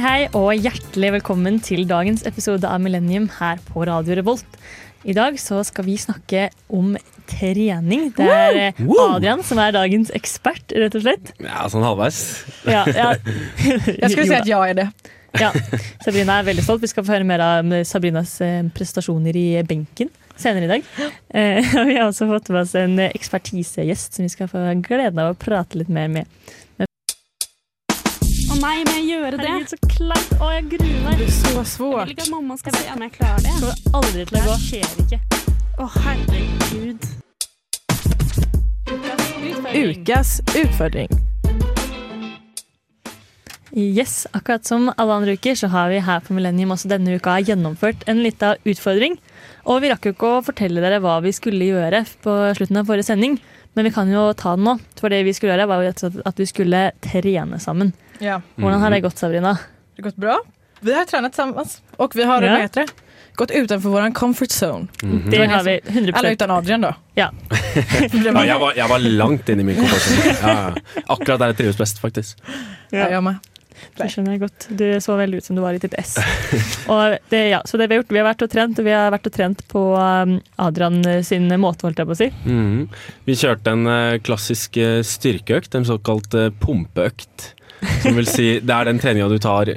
Hei, og hjertelig velkommen til dagens episode av Millennium her på Radio Revolt. I dag så skal vi snakke om trening. Det er eh, Adrian som er dagens ekspert, rett og slett. Ja, sånn halvveis. Ja, ja. Jeg skulle si et ja i det. Ja, Sabrina er veldig stolt. Vi skal få høre mer om Sabrinas eh, prestasjoner i benken senere i dag. Eh, og vi har også fått med oss en ekspertisegjest som vi skal få gleden av å prate litt mer med. Nei, må jeg gjøre det? Herregud, så kleint! Å, jeg gruer meg. Det er så svårt. Jeg vil ikke at mamma skal se om jeg klarer det. Det kommer aldri til å gå. Det skjer ikke. Å, herregud. Ukas utfordring. Yes, akkurat som alle andre uker så har vi her på Millennium også denne uka gjennomført en liten utfordring. Og vi rakk jo ikke å fortelle dere hva vi skulle gjøre på slutten av forrige sending, men vi kan jo ta den nå. For det vi skulle gjøre var jo at vi skulle trene sammen. Ja, Hvordan har det gått, Sabrina? det har gått bra. Vi har trent sammen, og vi har Ja. det? gått utenfor vår comfort zone. Mhm. Det har vi 100 Eller uten Adrian da. Ja. Ja, jeg, var, jeg var langt inne i min comfort zone. ja. Akkurat der jeg trives best, faktisk. Ja. Jeg med. Det skjønner jeg godt. Du så veldig ut som du var i ditt ess. Det, ja, så det vi har gjort, vi har vært og trent, og vi har vært og trent på um, Adrian sin måte, holdt jeg på å si. Mm. Vi kjørte en eh, klassisk eh, styrkeøkt, en såkalt eh, pumpeøkt. Som vil si, det er den treninga du tar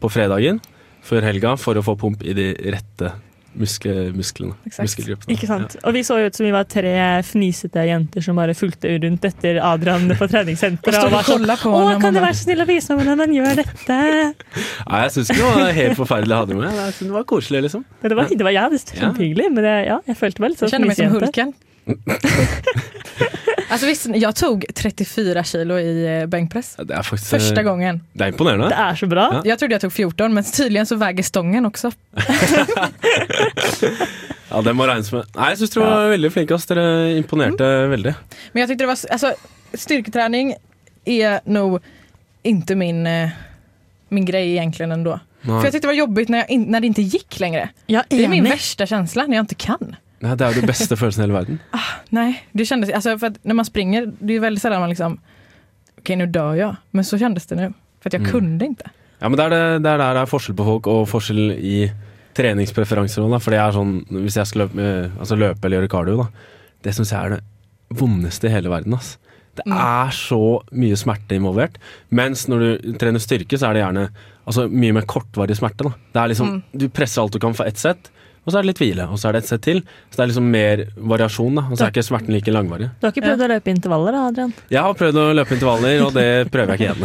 på fredagen før helga for å få pump i de rette muskle, musklene. Ikke sant? Og vi så jo ut som vi var tre fnisete jenter som bare fulgte rundt etter Adrian på Och treningssenteret. Og var sånn på Å, kan du være så snill å vise meg hvordan man gjør dette? Nei, jeg syns ikke det var helt forferdelig å ha det med. Jeg synes det var koselig, liksom. Det var, det var ja, det var kjempehyggelig, men det, ja, jeg følte meg litt Jag sånn kjenner meg som fnisejente. Hulken. alltså visst, jag tog 34 kilo i eh, bänkpress. Det er faktisk Første Första gången. Det er imponerende. Det er så bra. Ja. Jag trodde jag tog 14 men tydligen så väger stången också. Ja, det må regnes med. Nei, jeg syns dere var veldig flinke. ass. Dere imponerte veldig. Men jeg tyckte det var, altså, styrketräning er nog inte min, eh, min grej egentligen ändå. For För jag tyckte det var jobbigt när, jag när det inte gick längre. Ja, Det är min verste värsta känsla när jag inte kan. Nei, det er jo den beste følelsen i hele verden. Nei, det kjennes alltså för att Når man springer, det er veldig sjelden man liksom, Ok, nå dør jeg, Men så kjennes det nå. For jeg jag Mm. kunne ikke. Ja, men det er, det, det er der det er forskjell på folk, og forskjell i treningspreferanser. Da. For det er sånn, hvis jeg skal løpe, eh, altså løpe eller gjøre cardio, da, det syns jeg er det vondeste i hele verden. Ass. Det Mm. er så mye smerte involvert. Mens når du trener styrke, så er det gjerne altså, mye mer kortvarig smerte. Da. Det er liksom, Mm. Du presser alt du kan for ett sett, og så er det litt hvile. Og så er det et sett til. Så det er liksom mer variasjon, da. og så er ikke smerten like langvarig. Du har ikke prøvd å løpe intervaller da, Adrian? Jeg har prøvd å løpe intervaller, og det prøver jeg ikke igjen.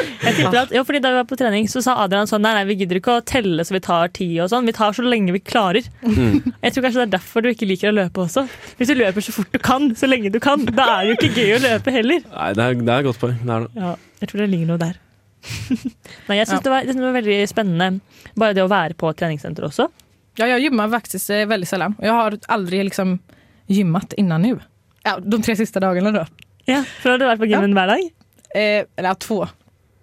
Jeg tipper at, jo, fordi Da vi var på trening, så sa Adrian sånn Nei, nei, vi gidder ikke å telle så vi tar tid og sånn. Vi tar så lenge vi klarer. Mm. Jeg tror kanskje det er derfor du ikke liker å løpe også. Hvis du løper så fort du kan, så lenge du kan, da er det jo ikke gøy å løpe heller. Nei, det er, det er godt poeng. Det er det. Ja, jeg tror det ligger noe der. Nei, jeg syns Ja. det, var- det var veldig spennende, bare det å være på treningssenter også. Ja, jag gymmar faktiskt veldig väldigt sällan. Jag har aldrig liksom gymmat innan nu. Ja, de tre siste dagene då. Ja, For du har vært på gymmen hver dag? Eh, eller ja, två.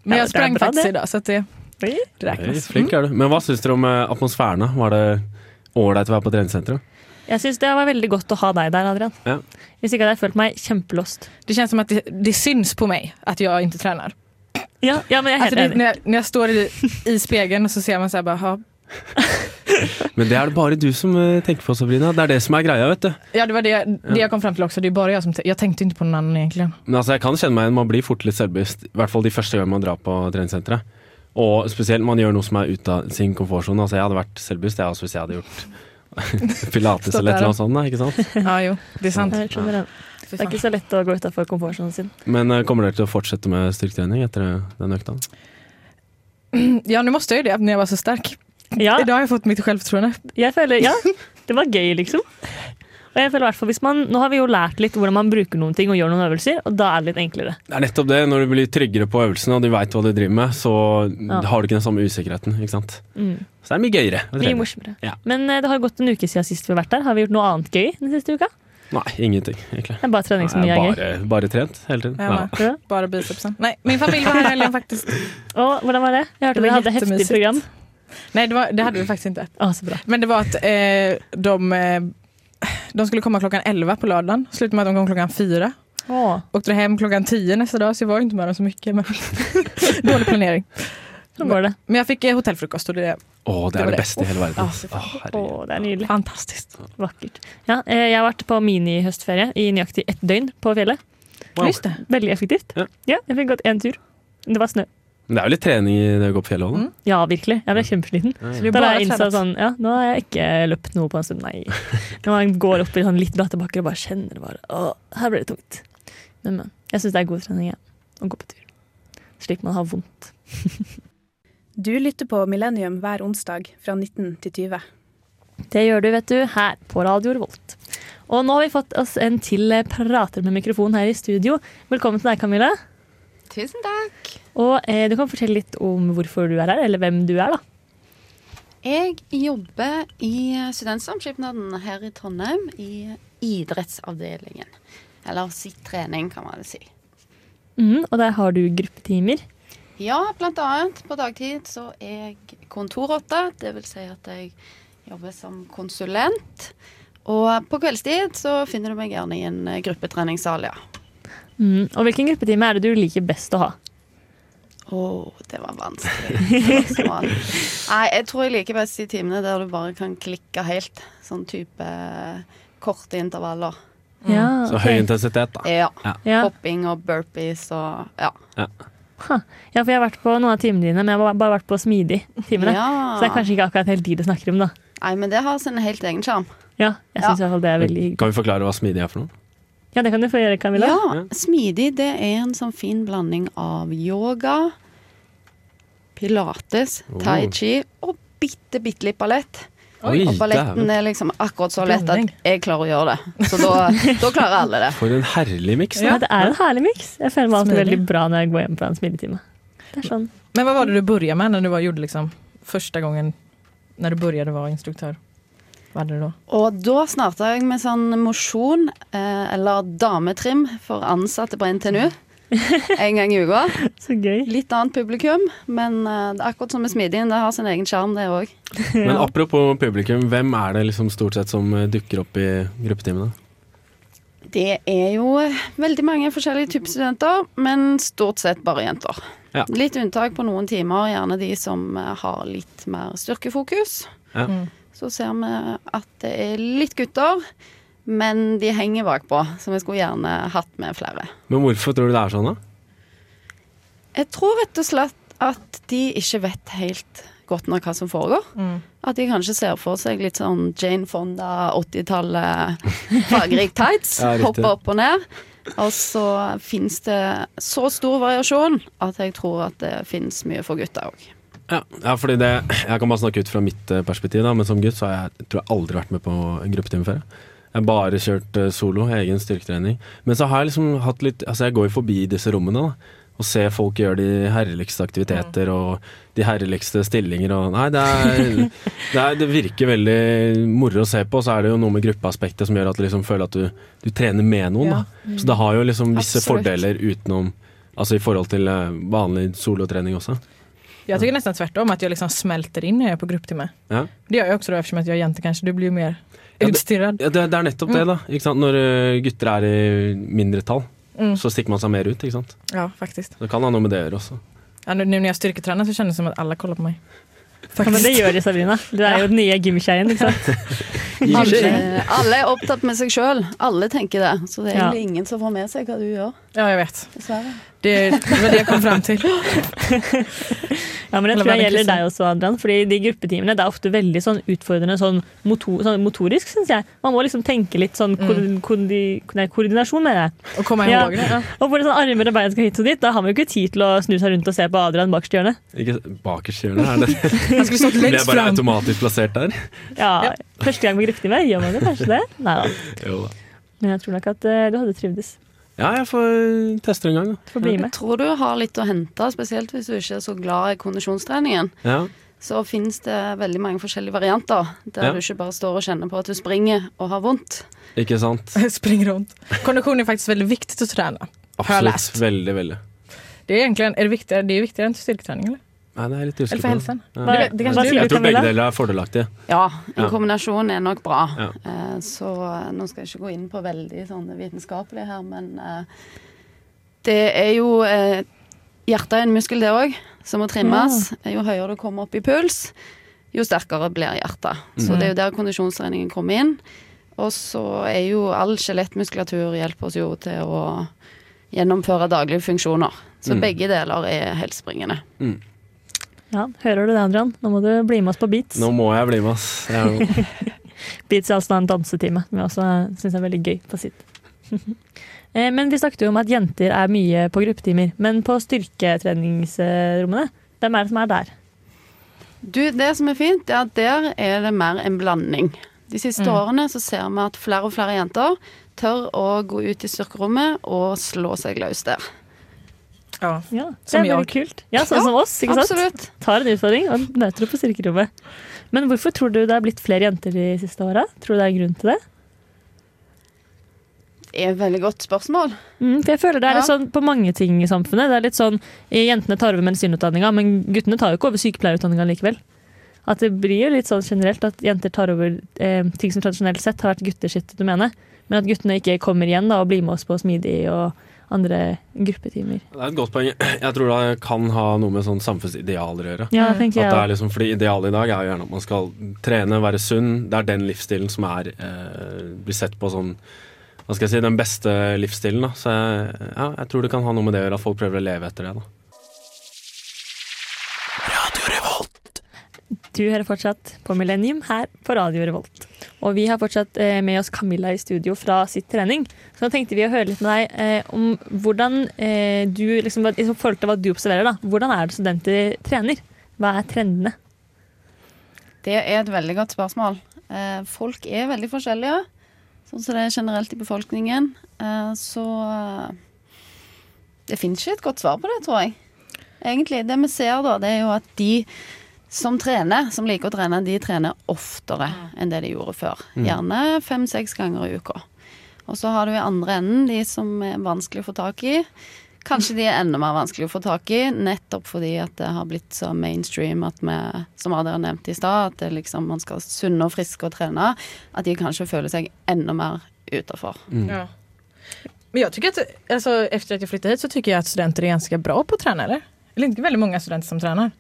Men Ja, jeg sprang bra i det. idag så det, det räknas. flink du. Men hva syns dere om eh, atmosfæren? Var det ålreit å være på treningssenteret? Jeg syns det var veldig godt å ha deg der, Adrian. Ja. Hvis ikke hadde jeg følt meg kjempelåst. Det kjennes som at det, det syns på meg at jeg ikke tränar. Ja, ja, men jeg er helt det, enig. Når jeg, når jeg står i, i spegeln og så ser man sånn bare "Ha." Men det er det bare du som eh, tenker på, Sabrina. Det er det som er greia, vet du. ja det var det, det jeg kom frem til også. Det er bare jeg som, Jeg tenkte ikke på noen annen, egentlig. Men altså, jeg kan kjenne meg igjen, man blir fort litt selvbevisst. I hvert fall de første gangene man drar på treningssenteret. Og spesielt man gjør noe som er ute av sin komfortsone. Altså, jeg hadde vært selvbevisst jeg også hvis jeg hadde gjort pilates eller et eller annet sånt. Da, ikke sant? Ja, jo, det er sant. Jeg skjønner det. Er ikke så lett å gå utafor komfortsonen sin. Men eh, kommer dere til å fortsette med styrketrening etter eh, den økta? Ja, nå måtte jeg jo det når jeg var så sterk. Ja, dag har jeg fått mitt selvtroende. jeg føler, ja, det var gøy, liksom. Og jeg føler hvert hvis man, Nå har vi jo lært litt hvordan man bruker noen ting og gjør noen øvelser, og da er det litt enklere. Det er nettopp det. Når du blir tryggere på øvelsene og du veit hva du driver med, så Ja. har du ikke den samme usikkerheten. ikke sant? Mm. Så det er mye gøyere Mye morsommere. Ja. Men eh, det har gått en uke siden sist vi har vært der. Har vi gjort noe annet gøy den siste uka? Nei, ingenting, egentlig. Det er bare trening som er gøy. bare, bare trent hele tiden. Ja, Ja. Bara bicepsen. Nei, min familj var her i helgen faktisk. Og hvordan var det? Jeg hørte Det dere hadde heftig program. Nei, det, var, det hadde vi faktisk ikke. Å, så bra. Men det var at eh, de, eh, de skulle komme klockan 11 på lördagen. Slutade med at de kom klockan 4. Å. Åkte hem klockan 10 nästa dag så jeg var jo ikke med dem så mye. Men Dårlig planering. Sånn går det. Men jeg fikk eh, hotellfrokost, og det Å, det er det det. beste i hele verden. Åh, Å, Å, det er nydelig. fantastisk. Vakkert. Ja, eh, jeg har vært på minihøstferie i nøyaktig ett døgn på fjellet. Wow. Veldig effektivt. Ja. Ja, jeg fikk gått én tur. Det var snø. Men det er jo litt trening i det å gå på fjellet òg, Mm. Ja, virkelig. Jeg ble kjempesliten. Ja, Ja, Da jeg innså sånn, ja, nå har jeg ikke løpt noe på en stund, nei. Når man går opp i sånn litt bratte bakker og bare kjenner bare, å, her ble det tungt. Men, men, jeg synes det er god trening, ja, å gå på tur. Slik man har vondt. Du lytter på Millennium hver onsdag fra 19 til 20. Det gjør du, vet du, her på Radio Revolt. Og nå har vi fått oss en til prater med mikrofon her i studio. Velkommen til deg, Camilla. Tusen takk. Og eh, du kan fortelle litt om hvorfor du er her, eller hvem du er, da. Jeg jobber i Studentsamskipnaden her i Trondheim i idrettsavdelingen. Eller sitt trening, kan man vel si. Mm, og der har du gruppetimer. Ja, blant annet på dagtid så er jeg kontorrotte. Det vil si at jeg jobber som konsulent. Og på kveldstid så finner du meg gjerne i en eh, gruppetreningssal, ja. Mm. og hvilken gruppetime er det du liker best å ha? Å, det var vanskelig. spørsmål. Nei, jeg tror jeg liker best de timene der du bare kan klikke helt. Sånn type eh, korte intervaller. Ja, Så høy intensitet, da. Ja. Ja. Hopping og burpees og ja. ja, for jeg har vært på noen av timene dine, men jeg har bare vært på smidig-timene. ja. Så det er kanskje ikke akkurat helt de du snakker om, da. Nei, men det har sin helt egen sjarm. Ja, jeg syns ja. det er veldig hyggelig. Kan vi forklare hva smidig er for noe? Ja, det kan du få gjøre, Camilla. Ja, smidig det er en sånn fin blanding av yoga, pilates, tai Oh. chi og bitte, bitte litt ballett. Oi, Og balletten er liksom akkurat så lett at jeg klarer å gjøre det. Så da, da klarer alle det. For en herlig miks. Ja, det er en herlig miks. Jeg føler meg alltid veldig bra når jeg går hjem fra en smidigtime. Er sånn. Men hva var det du började med når du var, gjorde liksom første gangen når du började være instruktør? Hva er det da? Og da starta jeg med sånn mosjon, eh, eller dametrim, for ansatte på NTNU. En gang i uka. Så gøy. Litt annet publikum, men eh, det er akkurat som med smidien, Det har sin egen sjarm, det òg. Men apropos publikum, hvem er det liksom stort sett som eh, dukker opp i gruppetimene? Det er jo veldig mange forskjellige typer studenter, men stort sett bare jenter. Ja. Litt unntak på noen timer, gjerne de som eh, har litt mer styrkefokus. Ja. Mm. Så ser vi at det er litt gutter, men de henger bakpå, så vi skulle gjerne hatt med flere. Men hvorfor tror du det er sånn, da? Jeg tror rett og slett at de ikke vet helt godt nok hva som foregår. Mm. At de kanskje ser for seg litt sånn Jane Fonda, 80-tallet, fargerik tights. Ja, hoppe opp og ned. Og så fins det så stor variasjon at jeg tror at det fins mye for gutta òg. Ja, ja fordi det, Jeg kan bare snakke ut fra mitt eh, perspektiv, da, men som gutt så har jeg tror jeg aldri vært med på en gruppetime før. Jeg har bare kjørt eh, solo, egen styrketrening. Men så har jeg liksom hatt litt Altså jeg går jo forbi disse rommene da, og ser folk gjøre de herligste aktiviteter og de herligste stillinger og Nei, det, er, det, er, det virker veldig moro å se på, og så er det jo noe med gruppeaspektet som gjør at du liksom føler at du, du trener med noen. Da. Så det har jo liksom visse Absolutt. fordeler utenom Altså i forhold til eh, vanlig solotrening også. Jag tycker nästan tvärtom, att jag liksom smälter in när jag är på grupptimme. Ja. Det gör jag också då eftersom att jag är jente kanske. Du blir mer Ja, det- Ja, det, det er nettopp det, da. Ikke sant? Når eh, gutter er i mindretall, Mm. så stikker man seg mer ut. Ikke sant? Ja, faktisk. Det kan ha noe med det å gjøre også. Ja, när jag styrketränar så kjennes det som at alle kaller på meg. Ja, men det gjør de, Sabrina. Du er jo den nye gymkjeien, ikke sant. Alle, alle er opptatt med seg sjøl. Alle tenker det. Så det er Ja. egentlig ingen som får med seg hva du gjør. Ja, jeg vet. Dessverre. Det, var det jeg kom fram till. Ja, men det tror jeg gjelder deg også, Adrian. Fordi de gruppetimene det er ofte veldig sånn utfordrende sånn, motor, sånn motorisk, syns jeg. Man må liksom tenke litt sånn ko koordi nei, koordinasjon, mener jeg. Og komme Ja. ihåg det. Ja. Og hvor sånn armer og bein skal hit og dit. Da har man jo ikke tid til å snu seg rundt og se på Adrian bakerst i hjørnet. Ikke bakerst i hjørnet. Er det Han skulle stått Blir jeg bare automatisk plassert der? Ja, Første gang med gruppetime, gjør man det kanskje det? Nei da. Men jeg tror nok at uh, du hadde trivdes. Ja, jeg får teste en gang. Du får bli Jeg tror du har litt å hente, spesielt hvis du ikke er så glad i kondisjonstreningen. Ja. Så finnes det veldig mange forskjellige varianter, der Ja. du ikke bare står og kjenner på at du springer og har vondt. Ikke sant? Spring runt. Kondition är faktiskt väldigt å trene. träna. Har jag Absolutt. Veldig, veldig. Det er, egentlig, er det viktigere, det er viktigere enn styrketrening, eller? Nei, det er jeg litt usikker på. Ja. Det- det sier Jeg tror begge deler er fordelaktige. Ja, en Ja. kombinasjon er nok bra. Ja. Eh, Så nå skal jeg ikke gå inn på veldig sånn vitenskapelig her, men eh, det er jo eh, Hjertet er en muskel, det òg, som må trimmes. Jo høyere du kommer opp i puls, jo sterkere blir hjertet. Så det er jo der kondisjonstreningen kommer inn. Og så er jo all skjelettmuskulatur hjelper oss jo til å gjennomføre daglige funksjoner. Så Mm. begge deler er helsebringende. Ja, Hører du det, Adrian? Nå må du bli med oss på Beats. Nå må jeg bli med, oss. Er Beats er altså en dansetime, som jeg også syns er veldig gøy på sitt. Eh, Men vi snakket jo om at jenter er mye på gruppetimer. Men på styrketreningsrommene, hvem er det som er der? Du, det som er fint, er at der er det mer en blanding. De siste Mm. årene så ser vi at flere og flere jenter tør å gå ut i styrkerommet og slå seg løs der. Ja. Ja, det er veldig kult. Ja, sånn som oss, ikke sant? Tar en utfordring og møter opp på styrkerommet. Men hvorfor tror du det er blitt flere jenter de siste åra? Tror du det er grunn til det? Det er et veldig godt spørsmål. Mm, for jeg føler det er litt sånn på mange ting i samfunnet. Det er litt sånn, Jentene tar over medisinutdanninga, men guttene tar jo ikke over sykepleierutdanninga likevel. At det blir jo litt sånn generelt at jenter tar over eh, ting som tradisjonelt sett har vært gutters domene. Men at guttene ikke kommer igjen da, og blir med oss på smidig og andre gruppetimer. Det er et godt poeng. Jeg tror det kan ha noe med sånn samfunnsidealer å gjøre. Ja. At det er liksom, fordi Idealet i dag er jo gjerne at man skal trene, være sunn. Det er den livsstilen som er eh, blir sett på som hva skal jeg si, den beste livsstilen. Da. Så jeg, ja, jeg tror det kan ha noe med det å gjøre at folk prøver å leve etter det. Da. Du hører fortsatt på Millennium her på Radio Revolt. Og vi har fortsatt eh, med oss Camilla i studio fra sitt trening. Så nå tenkte vi å høre litt med deg eh, om hvordan eh, du, liksom, i forhold til hva du observerer, da. Hvordan er det studenter trener? Hva er trendene? Det er et veldig godt spørsmål. Eh, folk er veldig forskjellige, sånn som det er generelt i befolkningen. Eh, så eh, det finnes ikke et godt svar på det, tror jeg. Egentlig. Det vi ser da, det er jo at de som trener, som liker å trene, de trener oftere enn det de gjorde før. Gjerne fem-seks ganger i uka. Og så har du i andre enden de som er vanskelig å få tak i. Kanskje de er enda mer vanskelig å få tak i, nettopp fordi at det har blitt så mainstream at vi, som Adrian nevnte i stad, at det liksom, man skal sunne og friske og trene, at de kanskje føler seg enda mer utafor. Ja. Men jag tycker att, alltså, efter att jag flyttade hit så tycker jag att studenter är ganska bra på att träna, eller? Eller inte väldigt många studenter som tränar.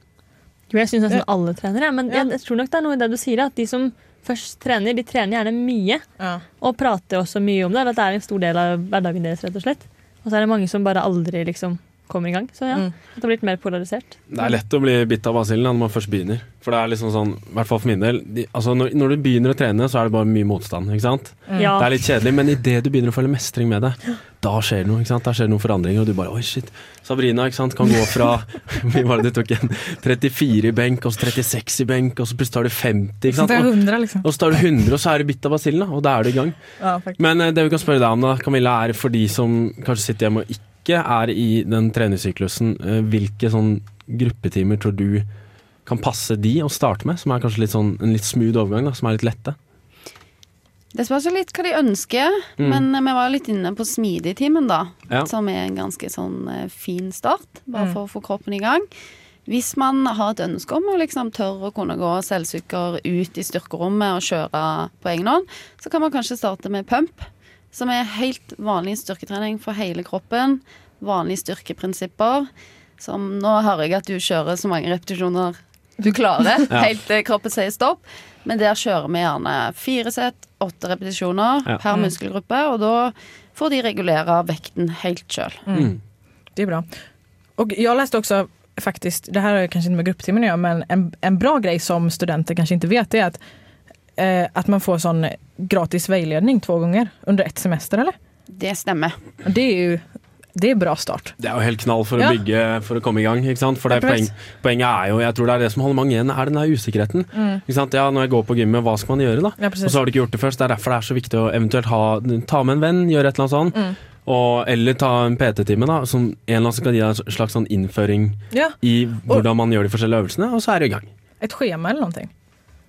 Jo, jeg syns nesten alle trener, men Ja. jeg, jeg tror nok det er noe i det du sier, at de som først trener, de trener gjerne mye. Ja. Og prater også mye om det. Eller at det er en stor del av hverdagen deres, rett og slett. Og så er det mange som bare aldri liksom kommer i gang. Så ja, Mm. det har blitt mer polarisert. Det er lett å bli bitt av basillen når man først begynner. For det er liksom sånn, i hvert fall for min del de, altså når, når du begynner å trene, så er det bare mye motstand. ikke sant? Ja. Det er litt kjedelig, men idet du begynner å føle mestring med det, da skjer det noe. ikke sant? Da skjer det noen forandringer, og du bare Oi, shit. Sabrina ikke sant, kan gå fra Hvor mye var det du tok igjen? 34 i benk, og så 36 i benk, og så plutselig tar du 50. ikke sant? Så tar Og, hundra liksom. og så tar du 100, og så er du bitt av basillen, og da er du i gang. Ja. Men eh, det vi kan spørre deg om, da, Camilla, er for de som kanskje sitter hjemme og ikke er i den treningssyklusen, eh, hvilke sånn gruppetimer tror du kan passe de å starte med, som er kanskje litt sånn, en litt smooth overgang, da, som er litt lette? Det spørs jo litt hva de ønsker, Mm. men eh, vi var litt inne på smidig-timen, da. Ja. Som er en ganske sånn eh, fin start, bare Mm. for å få kroppen i gang. Hvis man har et ønske om å liksom tørre å kunne gå selvsikker ut i styrkerommet og kjøre på egen hånd, så kan man kanskje starte med pump, som er helt vanlig styrketrening for hele kroppen. Vanlige styrkeprinsipper. Som nå hører jeg at du kjører så mange repetisjoner du klarer, Ja. helt til kroppen sier stopp. Men der kjører vi gjerne fire sett, åtte repetisjoner Ja. per Mm. muskelgruppe, og da får de regulere vekten helt sjøl. Mm. Det er bra. Og jeg leste også faktisk, det her har kanskje ikke med gruppetimen å gjøre, men en, en bra greie som studenter kanskje ikke vet er att, eh, at man får sånn gratis veiledning to ganger under ett semester, eller? Det stemmer. Det er jo det er bra start. Det er jo helt knall for å Ja. bygge, for å komme i gang. ikke sant? For poeng. Poenget er jo, jeg tror det er det som holder mange igjen, er den der usikkerheten. Ikke sant? Ja, Når jeg går på gymmet, hva skal man gjøre da? Ja, Og så har du ikke gjort det først. Det er derfor det er så viktig å eventuelt ha, ta med en venn, gjøre et eller annet sånt. Mm. Og, eller ta en PT-time, da, som en eller annen som kan gi deg en slags sånn innføring Ja, i hvordan man gjør de forskjellige øvelsene, og så er du i gang. Et skjema eller någonting.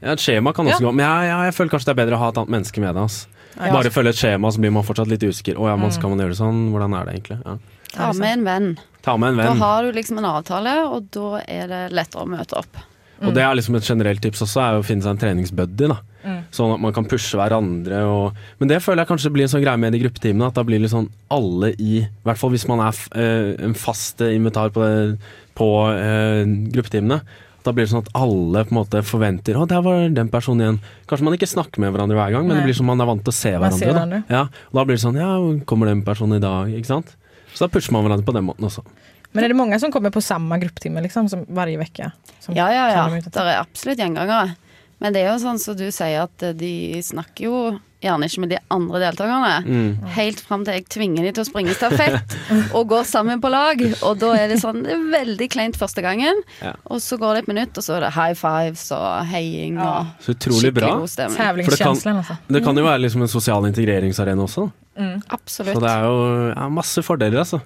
Ja, et skjema kan også Ja. gå, men jeg, jeg, jeg føler kanskje det er bedre å ha et annet menneske med deg. altså. Ja. Bare følge et skjema, så blir man fortsatt litt usikker. Å ja, man Mm. skal man gjøre det sånn? Hvordan er det egentlig? Ja. Ta med en venn. Ta med en venn. Da har du liksom en avtale, og da er det lettere å møte opp. Og det er liksom et generelt tips også, er å finne seg en treningsbuddy. da Mm. Sånn at man kan pushe hverandre. Og, men det føler jeg kanskje blir en sånn greie med de gruppetimene. At da blir sånn alle i I hvert fall hvis man er f- eh, en fast invitar på, det, på eh, gruppetimene. Da blir det sånn at alle på en måte forventer Å, der var den personen igjen. Kanskje man ikke snakker med hverandre hver gang, men Nei. det blir som man er vant til å se hverandre. ser da. Ja, og da blir det sånn Ja, kommer den personen i dag? Ikke sant? Så da pusher man hverandre på den måten også. Men er det mange som kommer på samme gruppetime liksom, som varje vecka? Ja, ja, ja. Det er absolutt gjengangere. Men det er jo sånn som du sier, at de snakker jo gjerne ikke med de andre deltakerne. Mm. Helt fram til jeg tvinger de til å springe stafett og går sammen på lag. Og da er det sånn det er veldig kleint første gangen. Ja. Og så går det et minutt, og så er det high fives og heiing Ja. og Så utrolig bra. god stemning. For det kan, Det kan jo være liksom en sosial integreringsarena også. Mm. Absolutt. Så det er jo ja, masse fordeler, altså.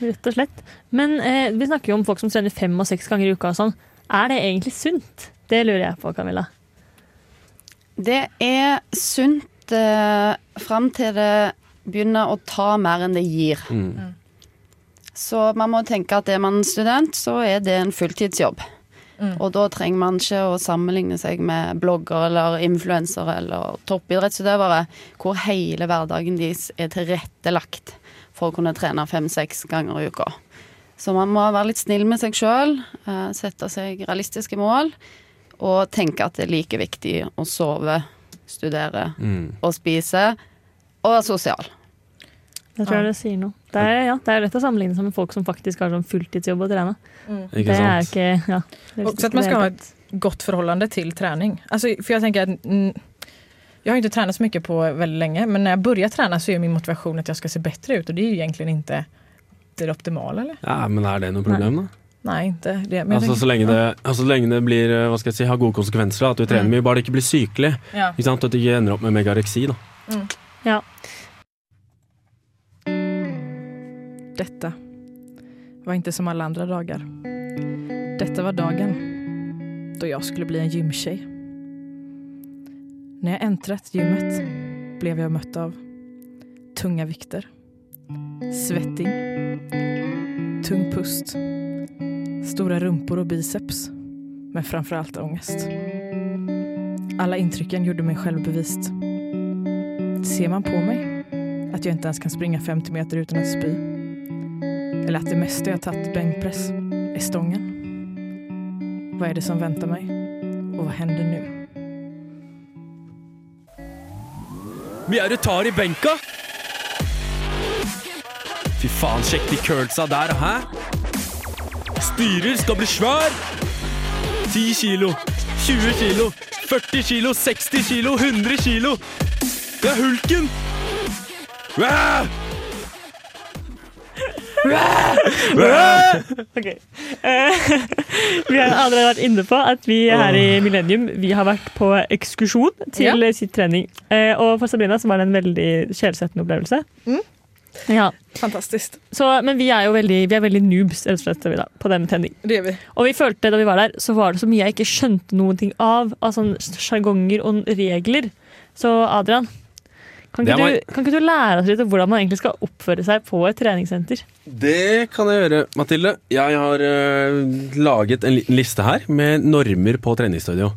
Rett og slett. Men eh, vi snakker jo om folk som trener fem og seks ganger i uka og sånn. Er det egentlig sunt? Det lurer jeg på, Camilla. Det er sunt eh, fram til det begynner å ta mer enn det gir. Mm. Så man må tenke at er man student, så er det en fulltidsjobb. Mm. Og da trenger man ikke å sammenligne seg med blogger eller influensere eller toppidrettsutøvere, hvor hele hverdagen deres er tilrettelagt for å kunne trene fem-seks ganger i uka. Så man må være litt snill med seg sjøl, sette seg realistiske mål, og tenke at det er like viktig å sove, studere Mm. og spise, og være sosial. Jeg tror jeg det sier noe. Det er, ja, det er lett å sammenligne seg med folk som faktisk har sånn fulltidsjobb å trene. Ikke det er ikke ja, det er Och så att man skal ha et godt forhold til trening. Altså, for jeg tenker at att mm, jag har inte tränat så mycket på väldigt länge men när jag börjar träna så är min motivation att jag ska se bättre ut och det är ju egentligen inte det optimala eller? Ja, men er det noe problem, da? Nej, det, det. Men Altså, så lenge det, altså, så lenge det blir, eh, hva skal jeg si, har gode konsekvenser, da, at du trener Mm. mye, bare det ikke blir sykelig. ja. Ikke sant? At du ikke ender opp med megareksi. Da. Ja. Dette var ikke som alle andre dager. Dette var dagen da jeg skulle bli en gymjente. Når jeg entret gymmet ble jeg møtt av tunga vikter, svetting, tung pust, stora rumpor och biceps, men framförallt ångest. Alla intrycken gjorde mig självbevist. Ser man på mig att jag inte ens kan springa 50 meter utan att spy? Eller att det mesta jag tagit bänkpress är stången. Vad är det som väntar mig? Och vad händer nu? Mye är du tar i benka? Fy faen, sjekk de curlsa der, hæ? Styrer skal bli svær! 10 kilo, 20 kilo, 40 kilo, 60 kilo, 100 kilo! Det er hulken! Wow! Okay. Eh, vi har allerede vært inne på at vi her i Millennium vi har vært på ekskursjon til Ja. sitt trening. Eh, og for Sabrina så var det en veldig sjelsettende opplevelse. Mm. Ja, Fantastisk. så, Men vi er jo veldig, vi er veldig noobs rett og slett, da, på den tenning. Det gjør vi. Og vi følte da vi var der, så var det så mye jeg ikke skjønte noen ting av. Av sånne sjargonger og regler. Så Adrian, kan ikke, var- du, kan ikke du lære oss litt om hvordan man egentlig skal oppføre seg på et treningssenter? Det kan jeg gjøre, Mathilde. Jeg har uh, laget en liten liste her med normer på treningsstudio.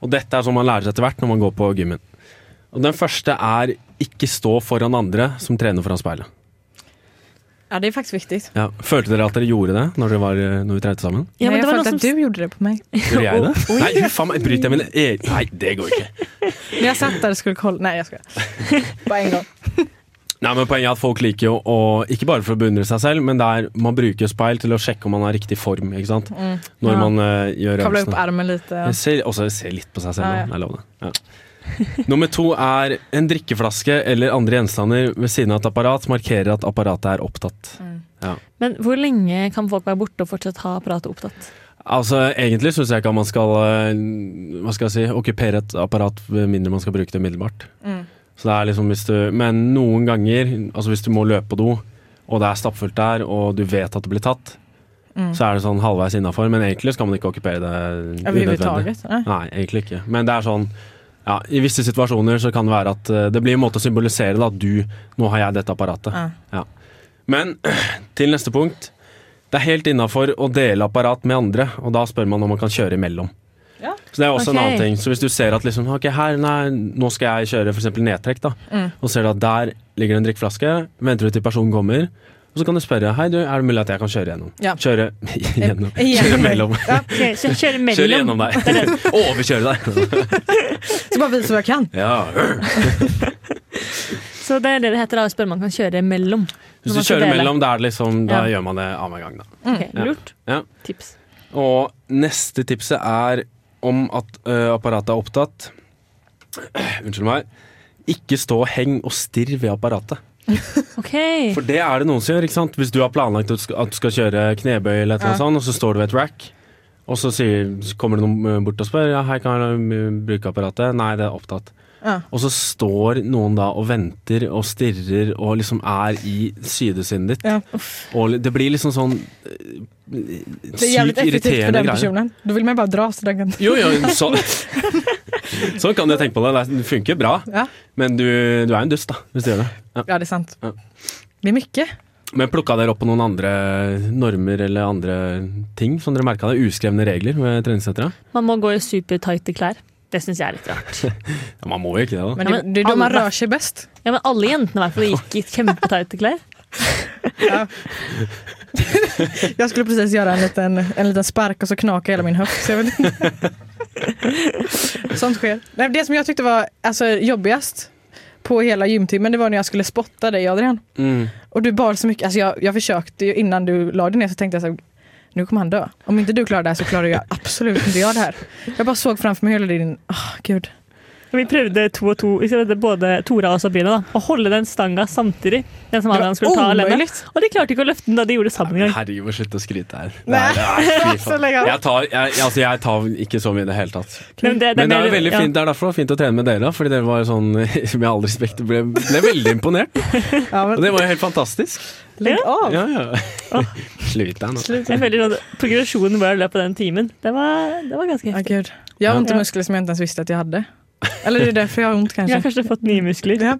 Og dette er sånn man lærer seg etter hvert når man går på gymmen. Og Den første er ikke stå foran andre som trener foran speilet. Ja, det er faktisk viktig. Ja. Følte dere at dere gjorde det når, dere var, når vi trente sammen? Ja, men det var noe som du gjorde det på meg. Gjorde jeg det? Nei, faen meg, bryter jeg mine egne Nei, det går ikke. Vi har sett där det skulle holde Nei, jeg skal Bara en gång. Nei, men Poenget er at folk liker jo å Ikke bare for å beundre seg selv, men det er, man bruker speil til å sjekke om man har riktig form. ikke sant? Mm. Når Ja. man uh, gjør Kavler opp ermet litt. Ja. Jeg ser, også se litt på seg selv. Ja, ja. Det er lov, det. Ja. Nummer to er en drikkeflaske eller andre gjenstander ved siden av et apparat markerer at apparatet er opptatt. Mm. Men hvor lenge kan folk være borte og fortsatt ha apparatet opptatt? Altså, Egentlig syns jeg ikke at man skal øh, hva skal jeg si, okkupere et apparat mindre man skal bruke det umiddelbart. Mm. Så det er liksom hvis du, Men noen ganger, altså hvis du må løpe på do, og det er stappfullt der, og du vet at det blir tatt, Mm. så er det sånn halvveis innafor. Men egentlig skal man ikke okkupere det unødvendig. Överhuvudtaget. Nej. Nei, egentlig ikke. Men det er sånn ja, I visse situasjoner så kan det være at eh, det blir en måte å symbolisere da, at du Nå har jeg dette apparatet. Ja. Men til neste punkt. Det er helt innafor å dele apparat med andre, og da spør man om man kan kjøre imellom. Ja. Så det er også en annen ting. Så hvis du ser at liksom, okay, her, nei, nå skal jeg kjøre eksempel nedtrekk, da, Mm. og ser du at der ligger det en drikkeflaske, venter du til personen kommer, og så kan du spørre hei du, er det mulig at jeg kan kjøre gjennom. Ja. Kjøre gjennom. Gjennom Kjøre mellom. Ja, okay. kjøre, mellom. Kjøre gjennom deg. Overkjøre deg. Så bare vise hva jeg kan. Ja. Så det er det det heter da, å spørre om man kan kjøre mellom. Hvis du kjører dele. mellom, da, liksom, da Ja. gjør man det annenhver gang. Da. Ok, Ja. Lurt. Ja. Tips. Og neste tipset er om at uh, apparatet er opptatt. Unnskyld meg. Ikke stå og heng og stirr ved apparatet. okay. For det er det noen som gjør. ikke sant? Hvis du har planlagt at du skal, at du skal kjøre knebøy, eller noe Ja. sånt, og så står du ved et rack, og så, sier, så kommer det noen bort og spør ja, hei, kan jeg bruke apparatet. Nei, det er opptatt. Ja. Og så står noen da og venter og stirrer og liksom er i sydesinnet ditt. Ja. Og det blir liksom sånn ø, Det är jävligt sykt irriterende greier. personen. vil vill man bare dra så den kan... Jo, jo, så, sånn kan du tenke på det. Det funker bra, Ja. men du, du er en dust da, hvis du gjør det. Ja. ja, det er sant. Ja. Det är mycket. Men plukka dere opp på noen andre normer eller andre ting som dere merka det? Uskrevne regler ved treningssentra? Man må gå i supertighte klær. Det syns jeg er litt rart. Ja, man må jo ikke det, da. Men Ja, det, men du, du, då man rører seg best. Ja, men alle jentene i hvert fall gikk i kjempetighte klær. Jag skulle precis göra en liten, en liten spark och så knakar hela min höft. Så jag vet inte. Sånt sker. Nej, Det som jag tyckte var alltså, jobbigast på hela gymtimmen det var när jag skulle spotta dig Adrian. Mm. Och du bar så mycket, alltså jag, jag försökte ju innan du la dig ner så tänkte jag så här, nu kommer han dö. Om inte du klarar det här så klarar jag absolut inte jag det här. Jag bara såg framför mig hela din, åh gud. Vi prøvde to og to, vi prøvde både Tora og Sabrina, da, å holde den stanga samtidig. Den som Adrian skulle ta alene. Og de klarte ikke å løfte den da de gjorde det sammen en gang. Herregud, slutt å skryte her. Nei. Nei. Jeg tar, jeg, altså, jeg tar ikke så mye i det hele tatt. Men det, Men det er veldig ja. fint, det er derfor det var fint å trene med dere, fordi dere var sånn, med all respekt, ble, ble veldig imponert. Ja, Og det var jo helt fantastisk. Legg av. Ja, ja. Slutt deg nå. Jeg føler sånn, Progresjonen vår i løpet av den timen, det var, det var ganske heftig. Jeg Jag har vondt i musklene som jeg ikke ens visste at jeg hade. Eller det er derfor jeg har ont Jeg har kanskje fått nye muskler. Ja.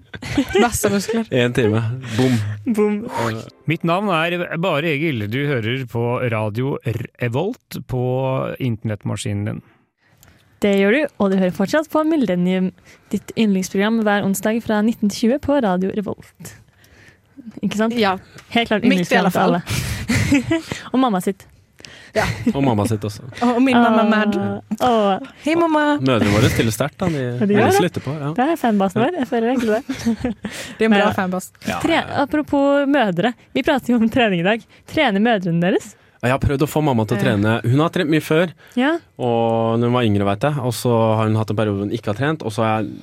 Masse muskler. En time. Bom. Bom. Mitt navn er Bare Egil. Du hører på radio Revolt på internettmaskinen din. Det gjør du, og du hører fortsatt på Millennium, ditt yndlingsprogram hver onsdag fra 19-20 på Radio Revolt. Ikke sant? Ja. Helt klart yndlingsprogram til alle. og mamma sitt. Og mamma sitt også. Og min mamma Mad. Åh, åh, mamma! Mødrene våre stiller sterkt. da. De, de de slutter på. Ja. det er fanbasen vår. Jeg føler egentlig det. Det er en bra Ja. fanbas. Tre, apropos mødre. Vi prater jo om trening i dag. Trener mødrene deres? Jeg har prøvd å få mamma til å trene. Hun har trent mye før, Ja. og når hun var yngre, vet jeg. Og så har hun hatt en periode hun ikke har trent, og så har jeg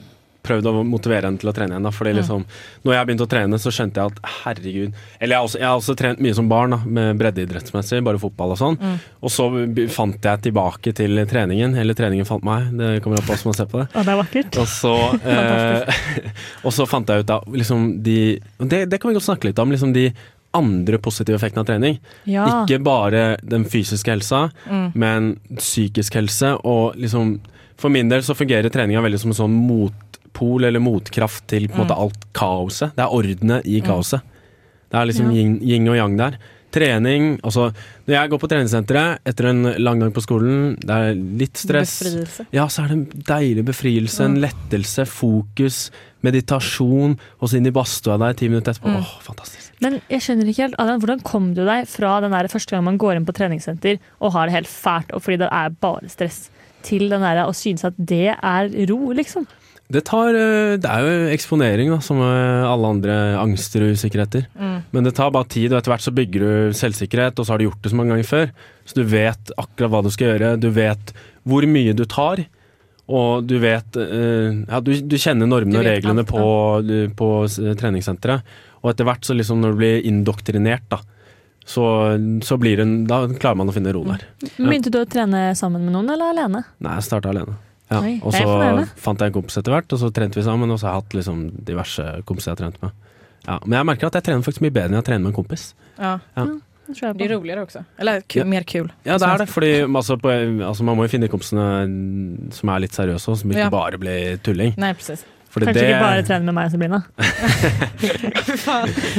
prøvd å motivere henne til å trene igjen. Da. Fordi liksom, når jeg begynte å trene, så skjønte jeg at herregud Eller jeg har også, jeg har også trent mye som barn, da, med breddeidrettsmessig, bare fotball og sånn. Og så fant jeg tilbake til treningen. Eller treningen fant meg, det kommer an på hvordan man ser på det. Og det er vakkert. Og så, eh, og så fant jeg ut av liksom de det, det kan vi godt snakke litt om. Liksom de andre positive effektene av trening. Ja. Ikke bare den fysiske helsa, Mm. men psykisk helse. Og liksom For min del så fungerer treninga veldig som en sånn motpol eller motkraft til på en måte alt kaoset. Det er ordenet i kaoset. Det er liksom yin, yin og yang der. Trening Altså, når jeg går på treningssenteret etter en lang dag på skolen, det er litt stress Befrielse. ja, så er det en deilig befrielse, en lettelse, fokus, meditasjon, og så inn i badstua der ti minutter etterpå. Åh, fantastisk. Men jeg skjønner ikke helt, Adrian, hvordan kom du deg fra den der første gang man går inn på treningssenter og har det helt fælt, og fordi det er bare stress, til den der å synes at det er ro, liksom? Det, tar, eh, det er jo eksponering, da, som eh, alle andre angster og usikkerheter. Men det tar bare tid, og etter hvert så bygger du selvsikkerhet, og så har du gjort det så mange ganger før. Så du vet akkurat hva du skal gjøre, du vet hvor mye du tar. Og du vet eh, Ja, du, du kjenner normene og reglene på, på treningssenteret. Og etter hvert, så liksom når du blir indoktrinert, da, så, så blir det da klarer man å finne ro der. Begynte du å trene sammen med noen, eller alene? Nei, jeg starta alene. Ja. Oi, og så fant jeg en kompis etter hvert, og så trente vi sammen. Og så har jeg hatt liksom diverse kompiser jeg har trent med. Ja, men jeg merker at jeg trener faktisk mye bedre enn jeg trener med en kompis. Ja. Det tror jeg Det är på. roligare. Eller kul, Ja. mer kul. Ja, det er det. Fordi altså, på, altså, man må jo finne kompisene som er litt seriøse, og som ikke Ja. bare blir tulling. Nei, precis. Fordi Kanskje det, ikke bare trene med meg og Sabrina.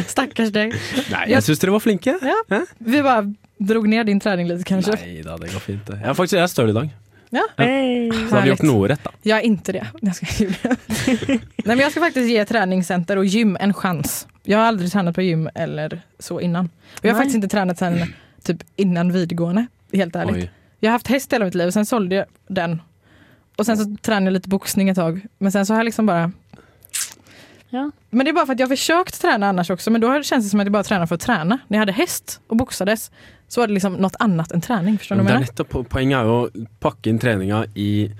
Stakkars deg. Nei, jeg syns dere var flinke. Ja. Vi bare drog ned din trening litt, kanskje. Nei da, det går fint. Jeg er faktisk jeg er støl i dag. Ja. Hey. Så har vi gjort noe rett, da. Jag är inte det. Jag ska, Nej, men jag ska faktiskt ge träningscenter och gym en chans. Jag har aldrig tränat på gym eller så innan. Och jag har Nej. faktiskt inte tränat sen typ innan videregående, helt ärligt. Jeg Jag har haft häst hela mitt liv og sen sålde jag den. Och sen så tränade jag lite boxning ett tag. Men sen så har jag liksom bara... Ja. Men det är bara för att jag har försökt träna annars också. Men då har det som att jag bara tränar för att träna. När jag hade häst och boxades så var det liksom något annat än träning. Förstår du vad det jag menar? nettopp Poenget er jo å pakke inn treninga i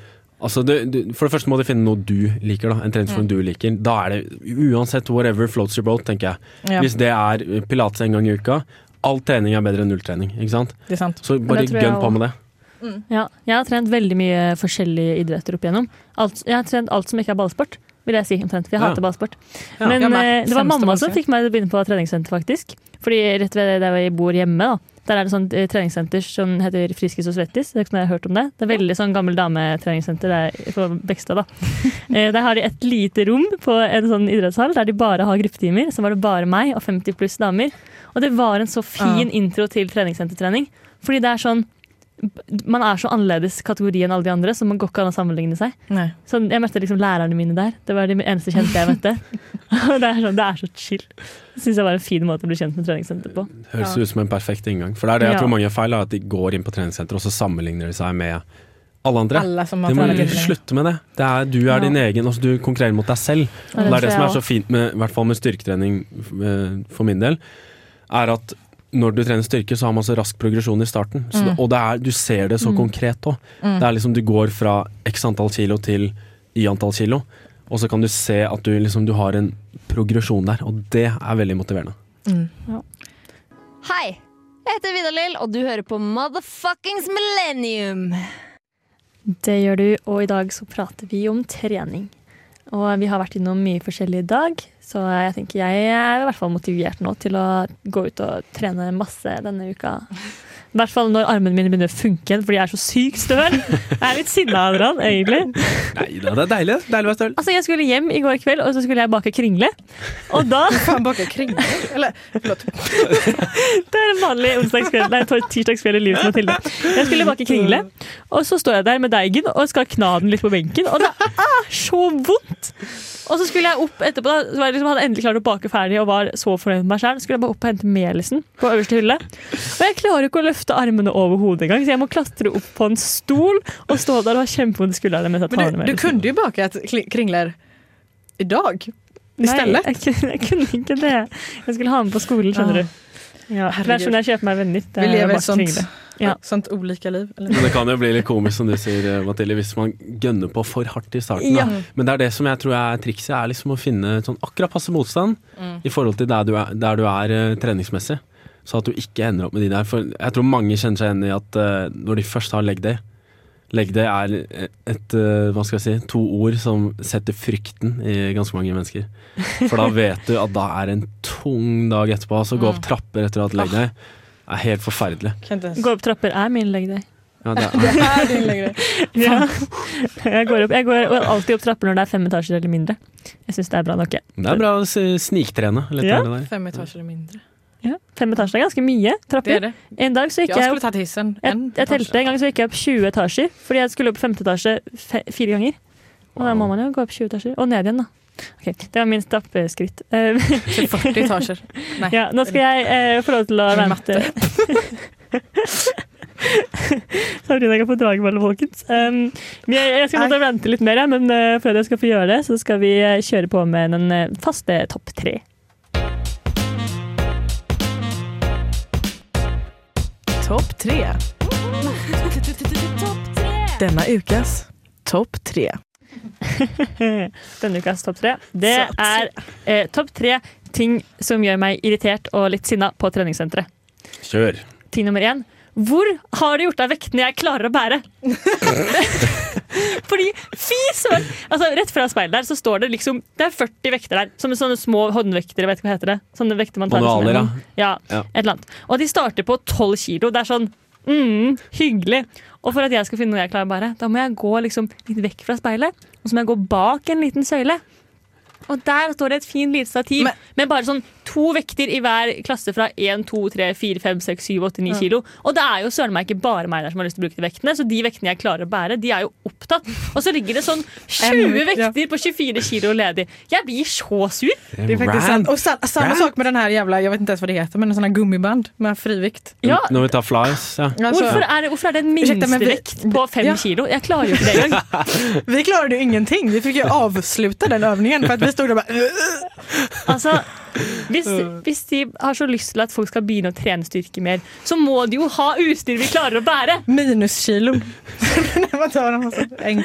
Altså du, du, For det første må du finne noe du liker. da En treningsform Mm. du liker. Da er det uansett whatever floats your boat, tenker jeg. Ja, Hvis det er pilates en gang i uka, all trening er bedre enn nulltrening. Ikke sant? det er sant. Så bare det gønn på med det. Ja, jeg har trent veldig mye forskjellige idretter opp igjennom. Alt, jeg har trent alt som ikke er ballsport, vil jeg si omtrent. For jeg hater ballsport. Men eh, det var mamma som fikk meg til å begynne på treningssenter, faktisk. Fordi rett ved der jeg bor hjemme, da, der er det sånn treningssenter som heter Friskis og Svettis. Det er ikke jeg har hørt om det. Det er veldig sånn gammel dametreningssenter der på Bekstad, da. Eh, Der har de et lite rom på en sånn idrettshall der de bare har gruppetimer. Så var det bare meg og 50 pluss damer. Og det var en så fin intro til treningssentertrening. Fordi det er sånn man er så annerledes kategori enn alle de andre, så man går ikke an å sammenligne seg. Nei. Så jeg møtte liksom lærerne mine der. Det var de eneste kjente jeg møtte. Og det er, sånn, det er så chill. Det syns jeg var en fin måte å bli kjent med treningssenter på. Høres Ja. ut som en perfekt inngang. For det er det jeg Ja. tror mange gjør feil, at de går inn på treningssenter, og så sammenligner de seg med alle andre. Alle som har De må slutte med det. det er, du er Ja. din egen, altså du konkurrerer mot deg selv. Ja, Og det er det som er så fint med, hvert fall med styrketrening eh, for min del, er at når du trener styrke, så har man så rask progresjon i starten. Så det, Mm. og det er, du ser det så Mm. konkret òg. Mm. Det er liksom du går fra x antall kilo til y antall kilo, og så kan du se at du liksom du har en progresjon der, og det er veldig motiverende. Mm. Hei! Jeg heter Vidar-Lill, og du hører på Motherfuckings Millennium. Det gjør du, og i dag så prater vi om trening. Og vi har vært innom mye forskjellig i dag, så jeg tenker jeg er i hvert fall motivert nå til å gå ut og trene masse denne uka. I hvert fall når armene mine begynner å funke igjen, fordi jeg er så sykt støl. Jeg er litt sinna av det, egentlig. Nei da, det er deilig. Deilig å være støl. Altså, Jeg skulle hjem i går kveld, og så skulle jeg bake kringle. Og da Faen, bake kringle? Eller förlåt. Det er en vanlig onsdagskveld, nei, tirsdagskveld i livet til Mathilde. Jeg skulle bake kringle, og så står jeg der med deigen og skal kna den litt på benken, og det er så vondt! Og så skulle jeg opp etterpå, da, så var jeg liksom, hadde endelig klart å bake ferdig og var så fornøyd med meg selv. Skulle jeg bare opp og hente melisen på øverste hylle. Og jeg klarer ikke å løfte armene over hodet engang, så jeg må klatre opp på en stol og stå der og ha kjempevondt i skuldrene mens jeg tar Men du, du melisen. kunde ju bakat kli- kringler i Nei, i jeg, Nei, jeg kunne ikke det. Jeg skulle ha den på skolen, skjønner du. Ja, det er sånn jeg kjøper meg venner. Vi er lever ett sånt. Ja. sånt ulike liv. Eller? Men det kan jo bli litt komisk, som du sier, eh, Mathilde, hvis man gønner på for hardt i starten. Ja. Men det er det som jeg tror er trikset, er liksom å finne sånn akkurat passe motstand Mm. i forhold til der du er, der du er uh, treningsmessig. Så at du ikke ender opp med de der. For jeg tror mange kjenner seg igjen i at uh, når de først har leg day Leg day er et, uh, hva skal jeg si, to ord som setter frykten i ganske mange mennesker. For da vet du at da er det en tung dag etterpå. Altså gå opp trapper etter å ha hatt leg day er helt forferdelig. Gå opp trapper er min leg day. Ja, det er, Det är din längre. Ja. Jeg går, opp, jeg går alltid opp trapper når det er fem etasjer eller mindre. Jeg syns det er bra nok. jeg. det er bra å sniktrene litt. Ja. Fem etasjer eller mindre. Ja. Fem etasjer er ganske mye Det trapper. är det. En dag så gikk jeg opp hissen. jeg, En jeg telte en gang så gikk jeg opp 20 etasjer, fordi jeg skulle opp femte etasje fe, fire ganger. Og da må man jo gå opp 20 etasjer. Og ned igjen, da. Ok, Det var min stappeskritt. Til 40 etasjer. Nei. ja, nå skal jeg eh, få lov til å Med vente. Sabrina kan få drageballe, folkens. Um, jeg, jeg skal måtte vente litt mer, men uh, før jeg skal få gjøre det, så skal vi eh, kjøre på med den eh, faste topp tre. Topp tre. Denne ukas topp tre. Denne ukas topp tre. Det er eh, topp tre ting som gjør meg irritert og litt sinna på treningssenteret. Kjør. Ting nummer én. Hvor har du gjort av vektene jeg klarer å bære? Altså, rett fra speilet der så står det liksom Det er 40 vekter der. Som sånne små håndvekter. Vet ikke hva heter det Sånne vekter man tar Manualer, ja. ja. Ja. Et eller annet. Og de starter på 12 kilo. Det er sånn mm, hyggelig. Og for at jeg skal finne noe jeg klarer å bære, da må jeg gå liksom litt vekk fra speilet. Og så må jeg gå bak en liten søyle. Og der står det et fint lite stativ Men- med bare sånn to vekter i hver klasse fra 1, 2, 3, 4, 5, 6, 7, 8, 9 Ja. kilo. Og det er jo søren meg ikke bare meg der som har lyst til å bruke de vektene, så de vektene jeg klarer å bære, de er jo opptatt. Og så ligger det sånn 20 vekter på 24 kilo ledig. Jeg blir så sur. Det er faktisk sant. Og samme sak med den her jævla jeg vet ikke ens hva det heter, men en sånn gummiband med frivikt. Ja, Når vi tar flies, ja. Hvorfor er det, hvorfor er det en minstevekt på 5 Ja. kilo? Jeg klarer jo ikke det engang. Vi klarte jo ingenting. Vi fikk jo avsluta den øvningen, for at vi stod der bare Altså, hvis, hvis de har så lyst til at folk skal begynne å trene styrke mer, så må de jo ha utstyr vi klarer å bære. minuskilo. Men.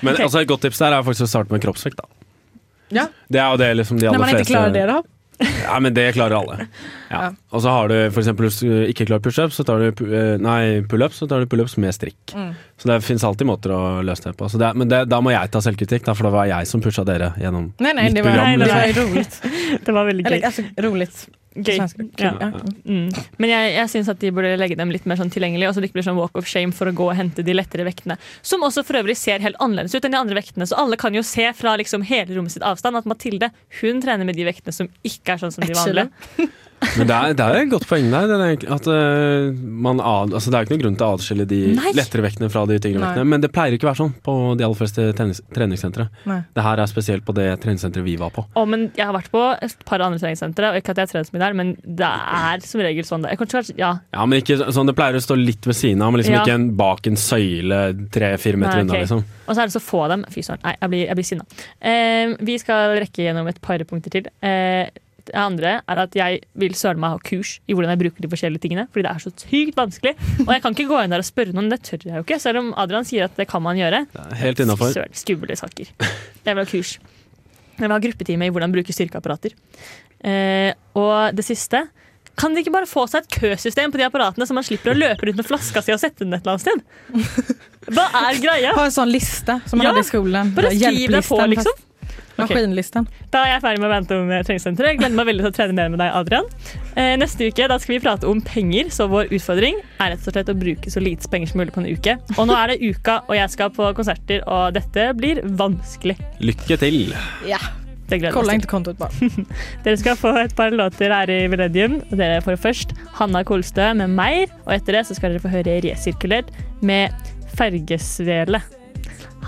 Men altså, et godt tips der er faktisk å starte med kroppsvekt. da. Ja. Det er jo det liksom de aller fleste Når man ikke klarer det då? Ja, men det klarer alle. Ja. Ja. Og så har du for eksempel hvis du ikke klarer pushups, så tar du pu- eh, pullups, så tar du pullups med strikk. Mm. Så det fins alltid måter å løse det på. Så det, men det, da må jeg ta selvkritikk, da, for det var jeg som pusha dere gjennom nei, nei, mitt det var, program. det liksom. var ju roligt. Det var veldig gøy. Eller altså, roligt. Gøy. Ja. ja. Mm. Men jeg, jeg syns at de burde legge dem litt mer sånn tilgjengelig, og så det ikke blir sånn walk of shame for å gå og hente de lettere vektene. Som også for øvrig ser helt annerledes ut enn de andre vektene, så alle kan jo se fra liksom hele rommet sitt avstand at Mathilde hun trener med de vektene som ikke er sånn som de vanlige. Men det er, det er et godt poeng der. Det er, at, eh, man ad, altså, det er ikke noen grunn til å adskille de Nei. lettere vektene fra de tyngre vektene. Men det pleier ikke å være sånn på de aller fleste trenings, treningssentre. Det her er spesielt på det treningssenteret vi var på. Å, men jeg har vært på et par andre treningssentre, og ikke at jeg har trent så mye der, men det er som regel sånn. Jeg kanskje, ja, Ja, men ikke sånn, Det pleier å stå litt ved siden av, men liksom Ja. ikke en, bak en søyle tre-fire meter Nei, unna. liksom Og så er det så få av dem. Fy søren. Nei, jeg blir, jeg blir sinna. Eh, vi skal rekke gjennom et par punkter til. Eh, det andre er at jeg vil søren meg ha kurs i hvordan jeg bruker de forskjellige tingene. Fordi det er så sykt vanskelig. Og jeg kan ikke gå inn der og spørre noen, det tør jeg jo ikke. Selv om Adrian sier at det kan man gjøre. Helt innafor. Søren, skumle saker. Jeg vil ha kurs. Jeg vil ha gruppetime i hvordan bruke styrkeapparater. Eh, og det siste kan de ikke bare få seg et køsystem på de apparatene, så man slipper å løpe rundt med flaska si og sette den et eller annet sted? Hva er greia? Ha en sånn liste som man Ja, hadde i skolen. Bare skriv deg på, liksom. Fast- Okay. Da er jeg ferdig med å rante om treningssenteret. Jeg gleder meg veldig til å trene mer med deg, Adrian. Eh, neste uke da skal vi prate om penger, så vår utfordring er rett og slett å bruke så lite penger som mulig på en uke. Og nå er det uka, og jeg skal på konserter, og dette blir vanskelig. Lykke til! Ja. Det gleder Kolla vi oss inte kontot bara. til. Dere skal få et par låter her i Millennium. Dere får først Hanna Kolstø med 'Meir', og etter det så skal dere få høre Resirkulert med 'Fergesvele'.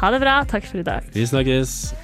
Ha det bra. Takk for i dag. Vi snakkes!